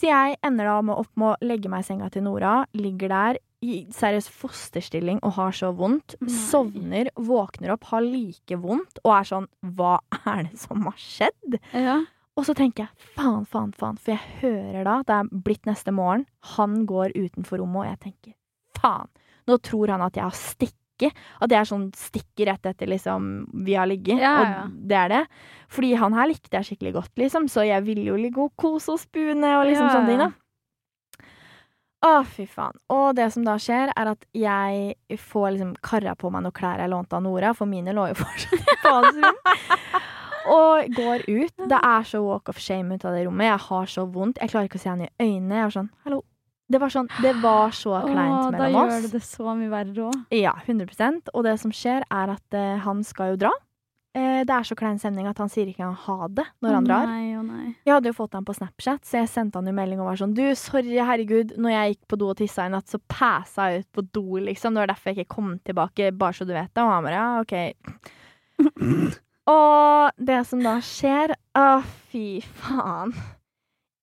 Så jeg ender da med opp med å legge meg i senga til Nora. Ligger der i seriøs fosterstilling og har så vondt. Nei. Sovner, våkner opp, har like vondt og er sånn Hva er det som har skjedd? Ja. Og så tenker jeg faen, faen, faen. For jeg hører da, det er blitt neste morgen, han går utenfor rommet, og jeg tenker faen. Nå tror han at jeg har stikket. At det er sånn stikker rett etter liksom vi har ligget. Ja, ja. Og det er det. Fordi han her likte jeg skikkelig godt, liksom. Så jeg ville jo ligge og kose og spune og liksom Ja, sånne ting, da. Å, fy faen. Og det som da skjer, er at jeg får liksom karra på meg noen klær jeg lånte av Nora, for mine lå jo *laughs* fortsatt på hans rom. Og går ut. Det er så walk of shame ut av det rommet. Jeg har så vondt. Jeg klarer ikke å se henne i øynene. Jeg er sånn, hallo. Det var sånn, det var så kleint Åh, da gjør det det så mye verre òg. Ja, 100% Og det som skjer, er at uh, han skal jo dra. Uh, det er så klein stemning at han sier ikke engang ha det når han drar. Nei oh, nei. Jeg hadde jo fått han på Snapchat, så jeg sendte han jo melding og var sånn Du, sorry, herregud, når jeg gikk på do og tissa i natt, så passa jeg ut på do, liksom. Det var derfor jeg ikke kom tilbake, bare så du vet det. Og han bare ja, OK. og det som da skjer Å, fy faen.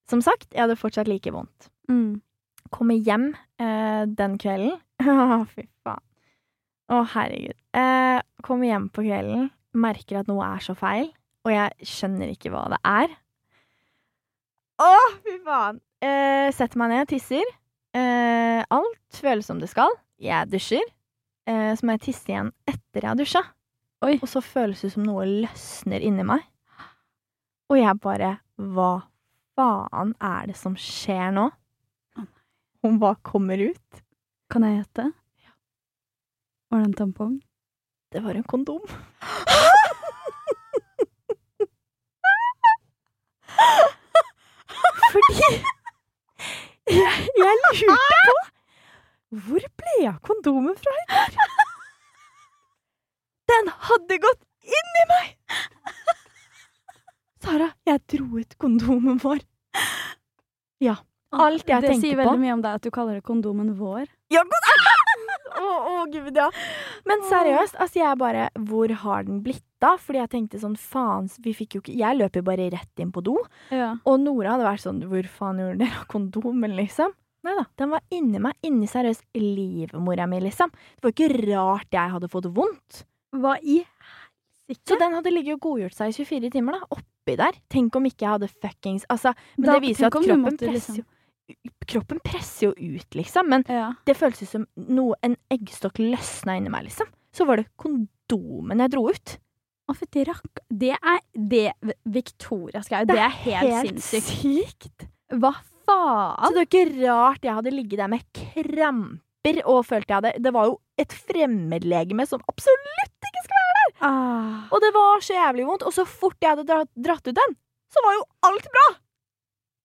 Som sagt, jeg hadde fortsatt like vondt. Mm. Kommer hjem eh, den kvelden. *laughs* Å, fy faen. Å, herregud. Eh, kommer hjem på kvelden, merker at noe er så feil, og jeg skjønner ikke hva det er. Å, fy faen! Eh, setter meg ned, tisser. Eh, alt føles som det skal. Jeg dusjer. Eh, så må jeg tisse igjen etter jeg har dusja. Oi. Og så føles det som noe løsner inni meg. Og jeg bare Hva faen er det som skjer nå? Hun hva kommer ut. Kan jeg gjette? Ja. Var det en tampong? Det var en kondom. Fordi jeg, jeg lurte på Hvor ble av kondomen fra i går? Den hadde gått inn i meg! Sara, jeg dro ut kondomen vår. Ja. Alt jeg det tenker sier veldig mye om deg at du kaller det kondomen vår. Ja, god *laughs* oh, å, gud, ja. Men seriøst, altså jeg bare Hvor har den blitt av? Fordi jeg tenkte sånn, faen, vi fikk jo ikke Jeg løp jo bare rett inn på do. Ja. Og Nora hadde vært sånn Hvor faen gjorde dere av kondomen, liksom? Nei da, den var inni meg. Inni seriøst livmora mi, liksom. Det var ikke rart jeg hadde fått vondt. Hva i helsike? Så den hadde ligget og godgjort seg i 24 timer, da. Oppi der. Tenk om ikke jeg hadde fuckings Altså, men Da- det viser jo at kroppen presser presser liksom- jo Kroppen presser jo ut, liksom. Men Ja. det føltes ut som noe En eggstokk løsna inni meg, liksom. Så var det kondomen jeg dro ut. Å, fytti rakk... Det er det Victoria Skau, det, er helt, sinnssykt. sykt. Hva faen? Så det var ikke rart jeg hadde ligget der med kramper og følte jeg hadde Det var jo et fremmedlegeme som absolutt ikke skulle være der! Ah. Og det var så jævlig vondt. Og så fort jeg hadde dratt, dratt ut den, så var jo alt bra!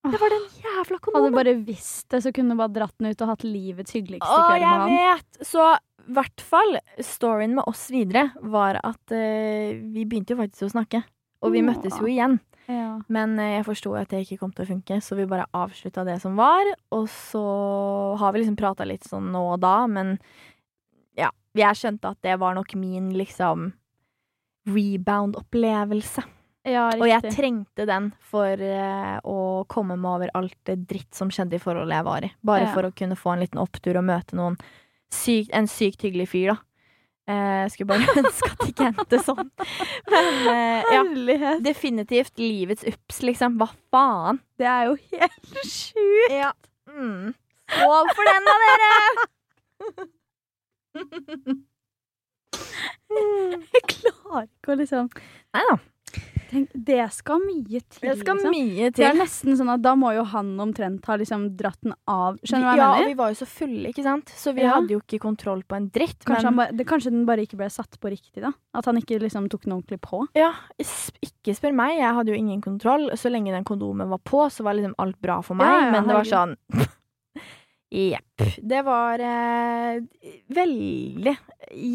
Det var den jævla Hadde du bare visst det, så kunne du bare dratt den ut og hatt livets hyggeligste kveld med jeg han. vet! Så i hvert fall storyen med oss videre var at uh, vi begynte jo faktisk å snakke. Og vi møttes jo igjen. Ja. Men uh, jeg forsto at det ikke kom til å funke, så vi bare avslutta det som var. Og så har vi liksom prata litt sånn nå og da, men ja. Jeg skjønte at det var nok min liksom rebound-opplevelse. Ja, Og jeg trengte den for uh, å komme meg over alt det dritt som skjedde i forholdet jeg var i. Bare Ja. for å kunne få en liten opptur og møte noen sykt, en sykt hyggelig fyr, da. Eh, skulle bare *laughs* ønske at det ikke endte sånn. Men uh, ja. Definitivt livets ups, liksom. Hva faen? Det er jo helt *laughs* sjukt. Ja. Mm. Skål for den, da, dere! *laughs* Jeg klarer ikke å liksom Nei da. Tenk, Det skal mye til, Det skal liksom. mye Det er nesten sånn at da må jo han omtrent ha liksom dratt den av. Skjønner du hva jeg ja, og vi var jo så fulle, ikke sant? Så vi Ja. hadde jo ikke kontroll på en dritt. Kanskje, han men det, kanskje den bare ikke ble satt på riktig, da? At han ikke liksom tok den ordentlig på? ja, ikke spør meg. Jeg hadde jo ingen kontroll. Så lenge den kondomen var på, så var liksom alt bra for meg. Ja, ja, men det var sånn *laughs* Jepp. Det var eh, veldig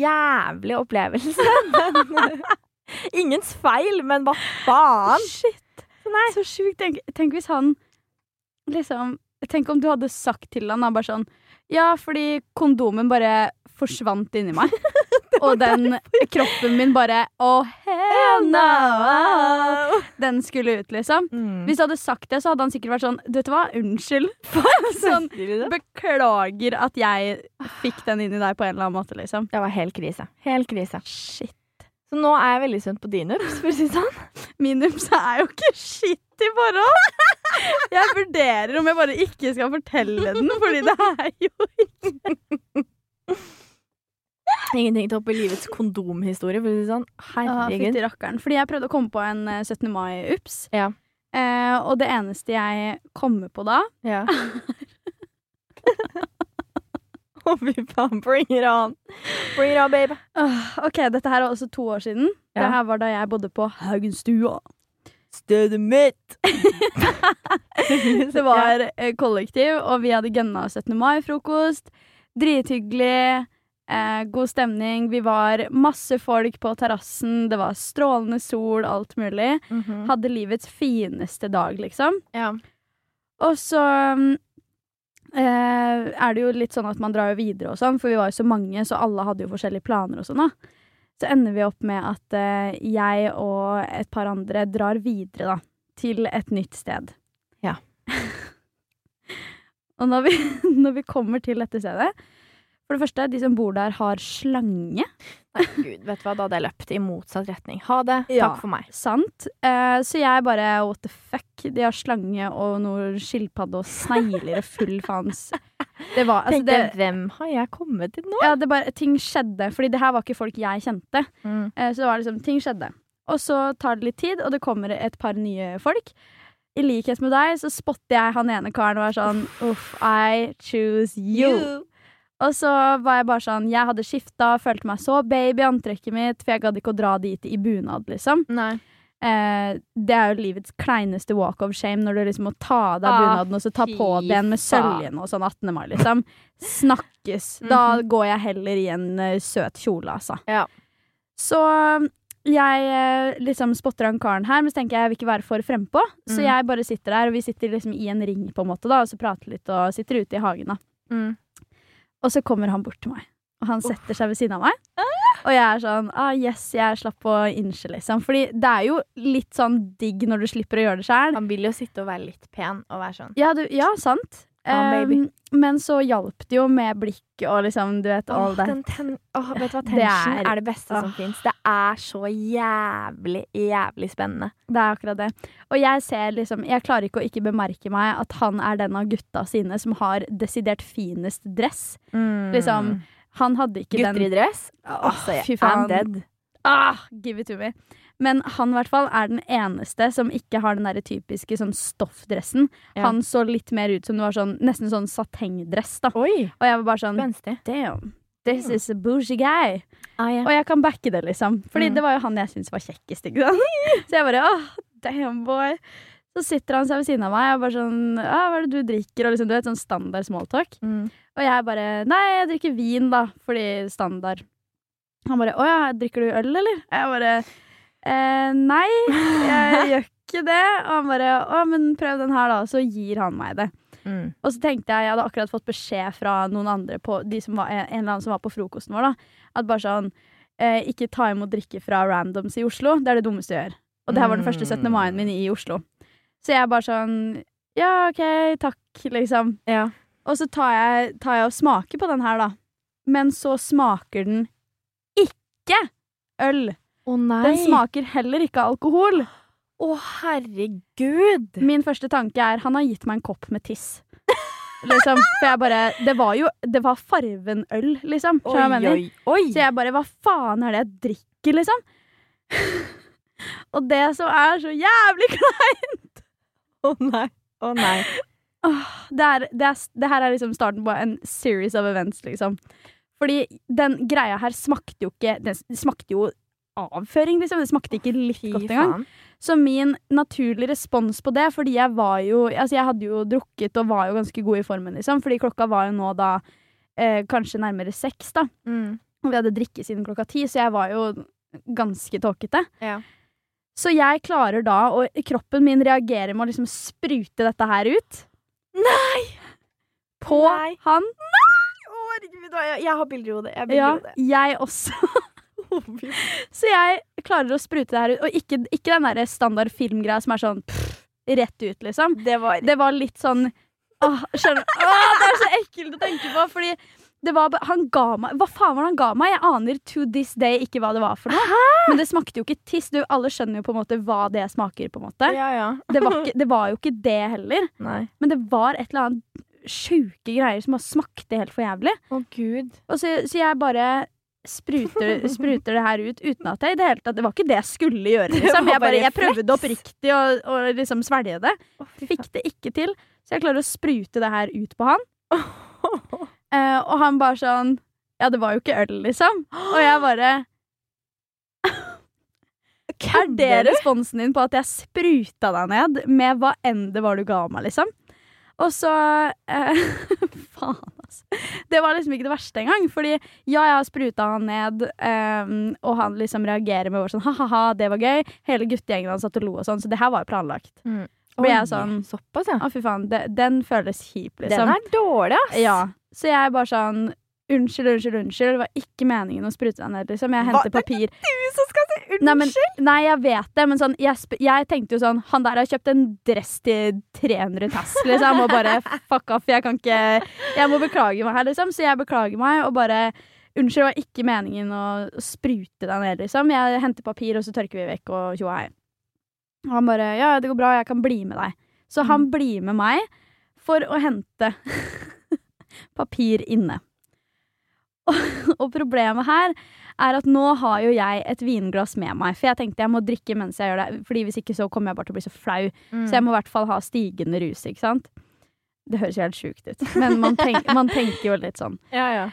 jævlig opplevelse. *laughs* *laughs* Ingens feil, men hva faen? Shit! Så sjukt. Tenk, tenk hvis han liksom Tenk om du hadde sagt til han da, bare sånn Ja, fordi kondomen bare forsvant inni meg. *laughs* Og den kroppen min bare Oh, hell no! Den skulle ut, liksom. Mm. Hvis du hadde sagt det, så hadde han sikkert vært sånn Du Vet hva, unnskyld. *laughs* sånn, beklager at jeg fikk den inn i deg på en eller annen måte, liksom. Det var helt krise. Helt krise. Shit. Så nå er jeg veldig spent på din ups, for å si det sånn. Min ups er jo ikke shit i forhold. Jeg vurderer om jeg bare ikke skal fortelle den, fordi det er jo ikke Ingenting til opp i livets kondomhistorie, for å si det sånn. Ah, Herregud. Fytti rakkeren. Fordi jeg prøvde å komme på en eh, 17. mai-ups. Ja. Eh, og det eneste jeg kommer på da Ja. *laughs* Å, *laughs* fy faen. Bring it on. Bring it on, babe. OK, dette her er også to år siden. Ja. Det her var da jeg bodde på Haugenstua. Stedet mitt. *laughs* *laughs* Det var eh, kollektiv, og vi hadde gønna 17. mai-frokost. Drithyggelig. Eh, god stemning. Vi var masse folk på terrassen. Det var strålende sol, alt mulig. Mhm. Hadde livets fineste dag, liksom. Ja. Og så mm, eh, er det jo litt sånn at man drar jo videre og sånn, for vi var jo så mange, så alle hadde jo forskjellige planer og sånn, da. Så ender vi opp med at eh, jeg og et par andre drar videre, da. Til et nytt sted. Ja. *laughs* og når vi, *laughs* når vi kommer til dette stedet For det første, de som bor der, har slange. Nei, gud, vet du hva, da hadde jeg løpt i motsatt retning. Ha det. Ja. Takk for meg. Sant? Eh, så jeg bare what the fuck? De har slange og noe skilpadde og snegler og full faens Det var altså, Tenkte, det, hvem har jeg kommet til nå? Ja, det bare, ting skjedde, fordi det her var ikke folk jeg kjente. Mm. Eh, så det var liksom, ting skjedde. Og så tar det litt tid, og det kommer et par nye folk. I likhet med deg så spotter jeg han ene karen og er sånn Uff, I choose you. Og så var jeg bare sånn Jeg hadde skifta, følte meg så baby i antrekket mitt, for jeg gadd ikke å dra dit i bunad, liksom. Eh, det er jo livets kleineste walk of shame når du liksom må ta av deg Ah, bunaden og så ta på deg en med søljen og sånn 18. mai, liksom. Snakkes. *laughs* Da går jeg heller i en uh, søt kjole, altså. Ja. Så jeg eh, liksom spotter han karen her, men så tenker jeg jeg vil ikke være for frempå. Så Mm. jeg bare sitter der, og vi sitter liksom i en ring, på en måte, da, og så prater litt og sitter ute i hagen, da. Mm. Og så kommer han bort til meg, og han setter seg ved siden av meg. Og jeg er sånn ah, yes, jeg slapp å innse, liksom. Fordi det er jo litt sånn digg når du slipper å gjøre det sjøl. Han vil jo sitte og være litt pen og være sånn. Ja, du, ja, sant. Um, men så hjalp det jo med blikk og liksom, du vet, all den Åh, vet du hva, Det tension er- er, det beste som Åh. fins. Det er så jævlig, jævlig spennende. Det er akkurat det. Og jeg ser liksom Jeg klarer ikke å ikke bemerke meg at han er den av gutta sine som har desidert finest dress. Liksom, Han hadde ikke Gutter i den dress? Åh, Altså, fy I'm dead. Ah, give it to me. Men han hvert fall er den eneste som ikke har den der typiske sånn stoffdressen. Ja. Han så litt mer ut som det var sånn, nesten sånn satengdress. da. Oi, Og jeg var bare sånn spenstig. Damn, this is a bougie guy. Ah, ja. Og jeg kan backe det, liksom. Fordi Mm. det var jo han jeg syntes var kjekkest. Ikke sant? *laughs* Så jeg bare åh, damn boy. Så sitter han seg ved siden av meg og bare sånn ah, Hva er det du drikker? Og liksom, du vet, sånn standard smalltalk. Mm. Og jeg bare Nei, jeg drikker vin, da. Fordi standard. Han bare Å ja, drikker du øl, eller? Jeg bare eh, Nei, jeg gjør ikke det. Og han bare Å, men prøv den her, da. Og så gir han meg det. Mm. Og så tenkte jeg, jeg hadde akkurat fått beskjed fra noen andre på de som var, en eller annen som var på frokosten vår, da. At bare sånn eh, Ikke ta imot drikke fra randoms i Oslo. Det er det dummeste du gjør. Og det her var den første 17. mai min i Oslo. Så jeg bare sånn Ja, OK, takk, liksom. Ja. Og så tar jeg, tar jeg og smaker på den her, da. Men så smaker den ikke øl. Nei. Den smaker heller ikke alkohol. Å herregud. Min første tanke er han har gitt meg en kopp med tiss. Liksom, for jeg bare Det var jo Det var farven øl, liksom. Oi, oi, oi. Så jeg bare Hva faen er det jeg drikker, liksom? *laughs* Og det som er så jævlig kleint Å nei. Å nei. det, er, det, er, det her er liksom starten på en series of events, liksom. Fordi den greia her smakte jo ikke Den smakte jo avføring, liksom. Det smakte ikke litt Fy godt engang. Så min naturlige respons på det, fordi jeg var jo Altså, jeg hadde jo drukket og var jo ganske god i formen, liksom, fordi klokka var jo nå da eh, kanskje nærmere seks, da. Mm. Og vi hadde drikke siden klokka ti, så jeg var jo ganske tåkete. Ja. Så jeg klarer da, og kroppen min reagerer med å liksom sprute dette her ut. Nei! På Nei. han. Å, herregud, jeg, jeg har bilder i hodet. Jeg har bilder Ja, jeg også. *laughs* Så jeg klarer å sprute det her ut. Og ikke, ikke den der standard filmgreia som er sånn pff, rett ut, liksom. Det var Det var litt sånn Åh, skjønner? Åh, det er så ekkelt å tenke på, fordi det var, han ga meg Hva faen var det han ga meg? Jeg aner to this day ikke hva det var for noe. Men det smakte jo ikke tiss. Du, alle skjønner jo på en måte hva det smaker. på en måte Ja, ja. det var, ikke, det var jo ikke det heller. Nei. Men det var et eller annet sjuke greier som bare smakte helt for jævlig. Å, gud. Og så, så jeg bare spruter, *laughs* spruter det her ut uten at jeg i det hele tatt Det var ikke det jeg skulle gjøre. *laughs* Liksom. Jeg, bare, jeg prøvde oppriktig å, å liksom svelge det. Fikk det ikke til. Så jeg klarer å sprute det her ut på han. *laughs* Eh, og han bare sånn Ja, det var jo ikke øl, liksom. Og jeg bare Er det responsen din på at jeg spruta deg ned med hva enn det var du ga meg, liksom? Og så eh, Faen. *laughs* Det var liksom ikke det verste engang. Fordi ja, jeg har spruta han ned, um, og han liksom reagerer med bare sånn ha-ha-ha, det var gøy. Hele guttegjengen hans satt og lo og sånn, så det her var jo planlagt. Blir jeg sånn- Såpass, ja. Å, fy faen. Det, den føles kjip, liksom. Den er dårlig, ass. Ja. Så jeg bare sånn Unnskyld, unnskyld, unnskyld. Det var ikke meningen å sprute deg ned, liksom. Jeg henter Hva? er papir. Du som skal si unnskyld! Nei, men, nei, jeg vet det, men sånn, jeg, jeg tenkte jo sånn Han der har kjøpt en dress til 300 tass, liksom, og bare fuck off. Jeg kan ikke Jeg må beklage meg her, liksom. Så jeg beklager meg, og bare Unnskyld, det var ikke meningen å sprute deg ned, liksom. Jeg henter papir, og så tørker vi vekk, og tjo og hei. Og han bare Ja, det går bra, jeg kan bli med deg. Så han blir med meg for å hente *laughs* papir inne. Og, *laughs* og problemet her er at nå har jo jeg et vinglass med meg. For jeg tenkte jeg må drikke mens jeg gjør det, Fordi hvis ikke så kommer jeg bare til å bli så flau. Mm. Så jeg må i hvert fall ha stigende rus, ikke sant. Det høres jo helt sjukt ut, men man, tenk, man tenker jo litt sånn. Ja, ja.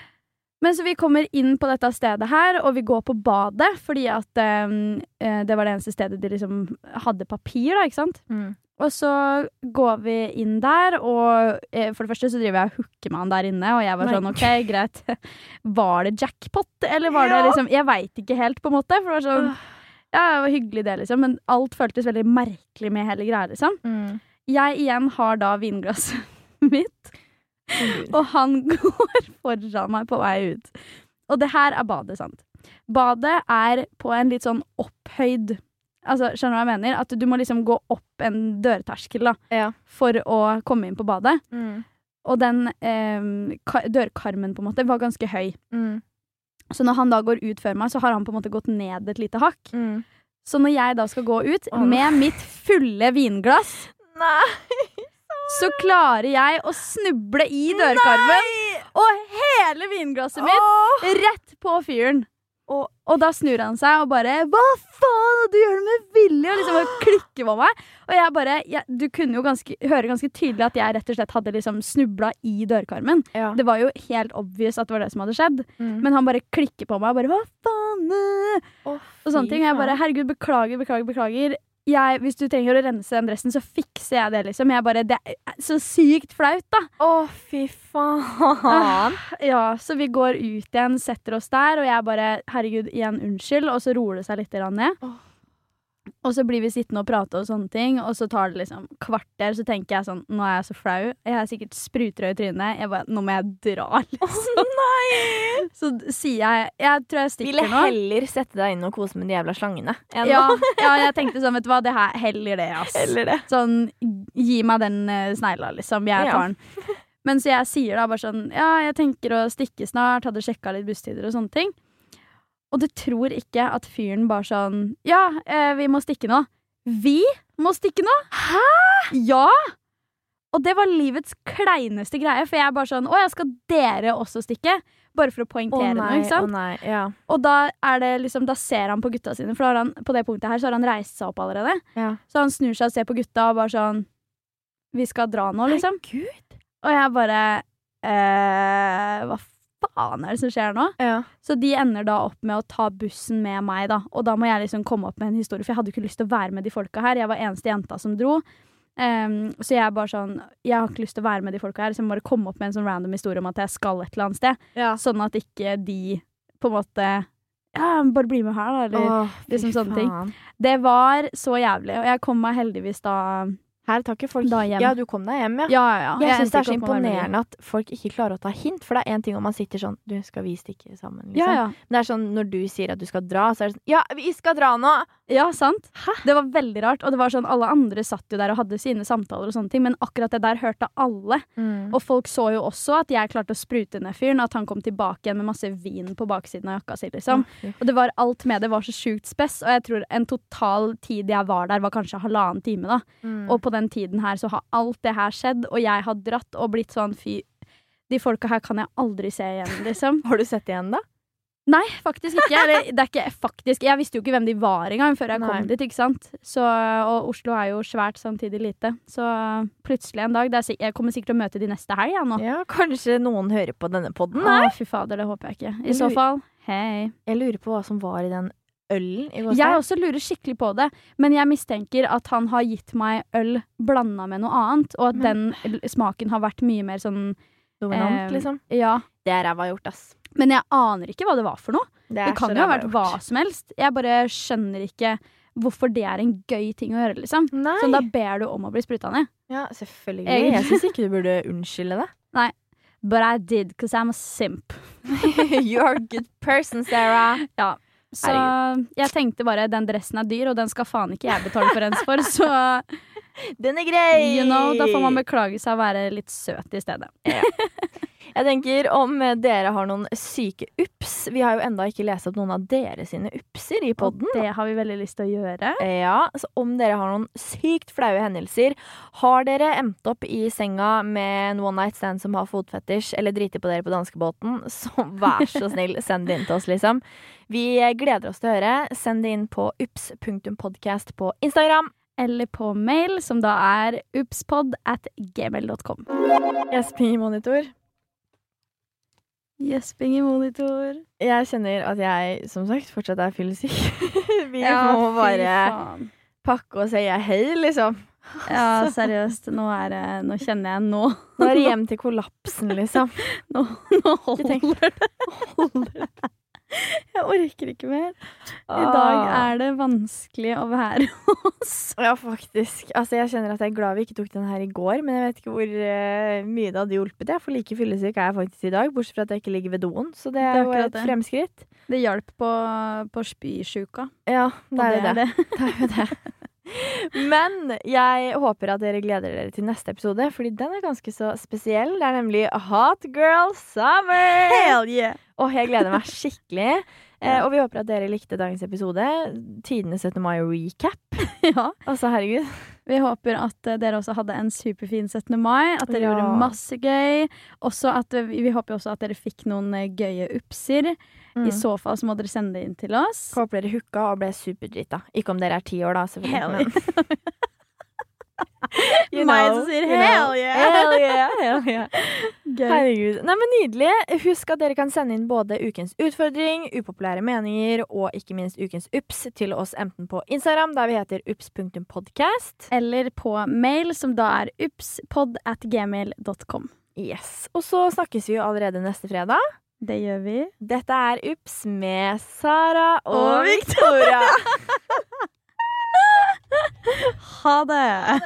Men så vi kommer inn på dette stedet her, og vi går på badet, fordi at um, eh, det var det eneste stedet de liksom hadde papir, da, ikke sant? Mm. Og så går vi inn der, og eh, for det første så driver jeg og hooker med han der inne, og jeg var Nei. sånn OK, greit. *laughs* Var det jackpot, eller var det liksom Jeg veit ikke helt, på en måte. For det var sånn Ja, det var hyggelig, det, liksom, men alt føltes veldig merkelig med hele greia, liksom. Mm. Jeg igjen har da vinglasset *laughs* mitt. Og han *laughs* går foran meg på vei ut. Og det her er badet, sant. Badet er på en litt sånn opphøyd Altså, Skjønner du hva jeg mener? At du må liksom gå opp en dørterskel da, Ja. for å komme inn på badet. Mm. Og den eh, ka- dørkarmen på en måte var ganske høy. Mm. Så når han da går ut før meg, så har han på en måte gått ned et lite hakk. Mm. Så når jeg da skal gå ut oh. med mitt fulle vinglass, *laughs* Nei! Så klarer jeg å snuble i dørkarmen. Og hele vinglasset mitt Åh! rett på fyren. Og- Og da snur han seg og bare 'Hva faen? Du gjør det med vilje!' Og liksom bare *gasps* klikker på meg. Og jeg bare jeg, Du kunne jo ganske, høre ganske tydelig at jeg rett og slett hadde liksom snubla i dørkarmen. Ja. Det var jo helt obvious at det var det som hadde skjedd. Mm. Men han bare klikker på meg og bare 'Hva faen?' Oh, Og sånne ting. Og jeg bare 'Herregud, beklager, beklager, beklager'. Jeg, hvis du trenger å rense den dressen, så fikser jeg det, liksom. Jeg bare, Det er så sykt flaut, da. Å, fy faen. Ja, så vi går ut igjen, setter oss der, og jeg bare Herregud, igjen unnskyld. Og så roer det seg litt ned. Åh. Og så blir vi sittende og prate og sånne ting, og så tar det liksom kvarter, så tenker jeg sånn Nå er jeg så flau. Jeg er sikkert sprutrød i trynet. Jeg bare Nå må jeg dra, *laughs* liksom. nei! Så sier jeg Jeg tror jeg Ville stikker nå. heller sette deg inn og kose med de jævla slangene. enn Ja, ja, jeg *laughs* tenkte sånn, vet du hva, det her heller det, ass. Heller det. Sånn, gi meg den uh, snegla, liksom. Jeg tar den. Men så jeg sier da bare sånn, ja, jeg tenker å stikke snart, hadde sjekka litt busstider og sånne ting. Og du tror ikke at fyren bare sånn, ja, eh, vi må stikke nå. Vi må stikke nå? Hæ? Ja! Og det var livets kleineste greie, for jeg er bare sånn, å ja, skal dere også stikke? Bare for å poengtere noe, nei, ikke sant? å nei. Ja. Og da det liksom, da ser han på gutta sine, for han, på det punktet her så har han reist seg opp allerede. ja. Så han snur seg og ser på gutta og bare sånn Vi skal dra nå, liksom. Gud. Og jeg bare eh, Hva faen er det som skjer nå? Ja. Så de ender da opp med å ta bussen med meg, da. Og da må jeg liksom komme opp med en historie, for jeg hadde ikke lyst til å være med de folka her. Jeg var eneste jenta som dro. Um, så jeg er bare sånn Jeg har ikke lyst til å være med de folka her, så jeg må bare komme opp med en sånn random historie om at jeg skal et eller annet sted. ja. Sånn at ikke de på en måte Ja, bare bli med her, da. Eller Åh, liksom sånne ting. Det var så jævlig, og jeg kom meg heldigvis da Her tar ikke folk Da hjem. Ja, du kom deg hjem, ja. Ja, ja, ja. Jeg syns det er så imponerende at folk ikke klarer å ta hint. For det er én ting om man sitter sånn Du, skal vi stikke sammen? Liksom. Ja, ja. Men det er sånn når du sier at du skal dra, så er det sånn Ja, vi skal dra nå! Ja, sant. Hæ? Det var veldig rart. Og det var sånn, alle andre satt jo der og hadde sine samtaler, og sånne ting, men akkurat det der hørte alle. Mm. Og folk så jo også at jeg klarte å sprute ned fyren, at han kom tilbake igjen med masse vin på baksiden av jakka si. liksom. Okay. Og det var alt med det var så sjukt spess, og jeg tror en total tid jeg var der, var kanskje halvannen time. da. Mm. Og på den tiden her så har alt det her skjedd, og jeg har dratt og blitt sånn fy De folka her kan jeg aldri se igjen, liksom. *laughs* Har du sett igjen, da? Nei, faktisk ikke. Eller, det er ikke faktisk. Jeg visste jo ikke hvem de var engang før jeg Nei. kom dit. ikke sant? Så, og Oslo er jo svært samtidig lite. Så plutselig en dag det er, Jeg kommer sikkert til å møte de neste helg. Ja, nå. Ja, Kanskje noen hører på denne podden? Å, fy fader, det håper jeg ikke. I Jeg så fall, hei. Jeg lurer på hva som var i den ølen i går. Jeg også lurer skikkelig på det, men jeg mistenker at han har gitt meg øl blanda med noe annet, og at Men- den smaken har vært mye mer sånn Dominant, eh, liksom. Ja. Det er ræva gjort, ass. Men jeg aner ikke hva det var for noe. Det, Det kan jo ha vært gjort. hva som helst. Jeg bare skjønner ikke hvorfor det er en gøy ting å gjøre, liksom. Nei. Så da ber du om å bli spruta ned. Ja, selvfølgelig. Egentlig. Jeg syns ikke du burde unnskylde det. *laughs* Nei. But I did, because I'm a simp. *laughs* You're a good person, Sarah. Så jeg tenkte bare den dressen er dyr, og den skal faen ikke jeg betale for ens for. Så *laughs* Den er grei! you know, da får man beklage seg og være litt søt i stedet. Jeg tenker om dere har noen syke ups. Vi har jo enda ikke lest opp noen av dere sine upser i Og podden. det har vi veldig lyst til å gjøre. Ja, så om dere har noen sykt flaue hendelser, har dere endt opp i senga med en one night stand som har fotfetisj, eller driti på dere på danskebåten, så *laughs* vær så snill, send det inn til oss, liksom. Vi gleder oss til å høre. Send det inn på ups.podcast på Instagram. Eller på mail, som da er upspod at gmail.com. SP Monitor. Gjesping i monitor. Jeg kjenner at jeg som sagt fortsatt er fyllesyk. *laughs* Vi Ja, må bare pakke og si hei, liksom. Ja, *laughs* seriøst. Nå, det, nå kjenner jeg nå Nå er det *laughs* hjem til kollapsen, liksom. Nå, nå holder det. Holder det. Jeg orker ikke mer. I dag er det vanskelig å være *laughs* hos Ja, faktisk. Altså, jeg kjenner at jeg er glad vi ikke tok den her i går, men jeg vet ikke hvor uh, mye det hadde hjulpet. Jeg, for like fyllesyk er jeg faktisk i dag, bortsett fra at jeg ikke ligger ved doen. Så det Det er jo et det. fremskritt. Det hjalp på, på spysjuka. Ja, det er jo det. det. *laughs* Det er jo det. Men jeg håper at dere gleder dere til neste episode, fordi den er ganske så spesiell. Det er nemlig Hot Girl Summer! Hell yeah! Og jeg gleder meg skikkelig. *laughs* Eh, og vi håper at dere likte dagens episode. Tidenes 17. mai-recap. *laughs* Ja. Altså, herregud. Vi håper at eh, dere også hadde en superfin 17. mai. At dere Ja. gjorde masse gøy. Også at, eh, vi håper også at dere fikk noen eh, gøye upser. Mm. I så fall så må dere sende det inn til oss. Håper dere hooka og ble superdrita. Ikke om dere er ti år, da, selvfølgelig. *laughs* You Meg know, som sier hell yeah. Hell yeah, hell yeah. *laughs* Herregud. Nei, men Nydelig. Husk at dere kan sende inn både ukens utfordring, upopulære meninger og ikke minst ukens ups til oss enten på Instagram, der vi heter ups.podcast. Eller på mail, som da er upspod at gmail.com. Yes. Og så snakkes vi jo allerede neste fredag. Det gjør vi. Dette er Ups med Sara og, Og Victoria. *laughs* Ha det!